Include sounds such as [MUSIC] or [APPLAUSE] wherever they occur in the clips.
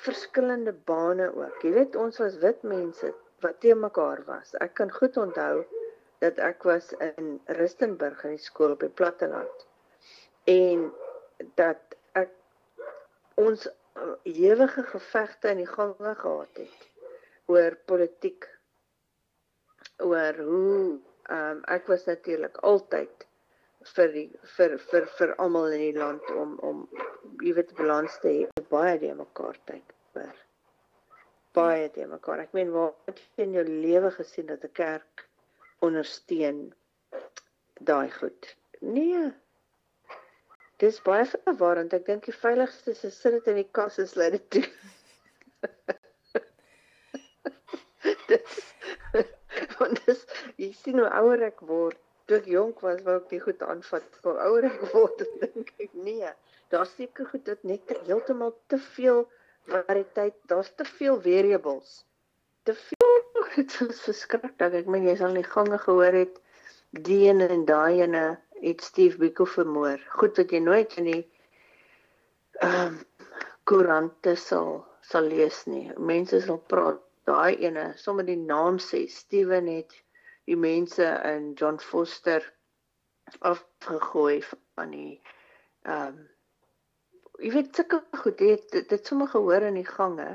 verskillende bane ook. Jy weet ons was wit mense wat te mekaar was. Ek kan goed onthou dat ek was in Rustenburg in die skool op die platteland. En dat ek ons ewige gevegte in die gange gehad het oor politiek oor hoe ehm um, ek was natuurlik altyd vir die vir vir vir almal in die land om om jy weet balans te hê baie die mekaar tyd vir baie die mekaar. Ek meen waar het jy in jou lewe gesien dat 'n kerk ondersteun daai goed? Nee. Dis baie verwarrend ek dink die veiligste is sit dit in die kas en sluit dit toe. [LAUGHS] [LAUGHS] Want dis jy sien hoe ouer ek word toe ek jonk was, wou ek nie goed aanvat. Hoe ouer ek word, [LAUGHS] dink ek nee. Daar's seker goed dat net heeltemal te veel variëteit, daar's te veel variables. Te veel dit is verskriklik. Ek meen jy sal nie gange gehoor het die ene en daai ene het Steve Biko vermoor. Goed wat jy nooit in die ehm um, koerante sal sal lees nie. Mense sal praat daai ene, sommer die naam sê Steven het die mense in John Foster afgegooi van die ehm um, jy weet sulke goed dit dit, dit sommer gehoor in die gange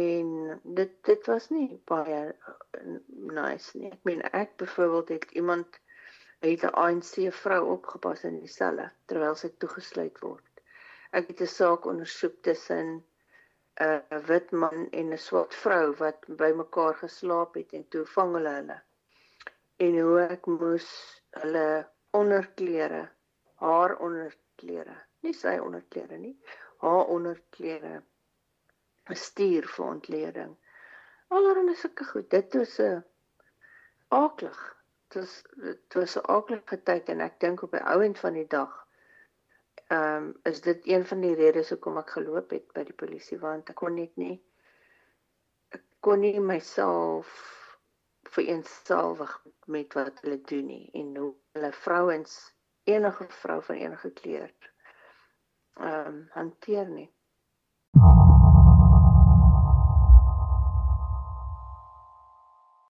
en dit dit was nie baie nice nie. Ek meen ek byvoorbeeld het iemand het 'n ANC vrou opgepas in die selle terwyl sy toegesluit word. Ek het 'n saak ondersoek tussen 'n wit man en 'n swart vrou wat bymekaar geslaap het en toe vang hulle hulle en hoe ek moes hulle onderklere, haar onderklere, nie sy onderklere nie, haar onderklere stuur vir ontleding. Allerhande sulke goed. Dit was 'n aaklig. Dit was dit was 'n aaklige tyd en ek dink op die ou end van die dag ehm um, is dit een van die redes hoekom ek geloop het by die polisie want ek kon net nie ek kon nie myself vereensalwig met wat hulle doen nie en hoe hulle vrouens enige vrou van enige kleur ehm um, hanteer nie.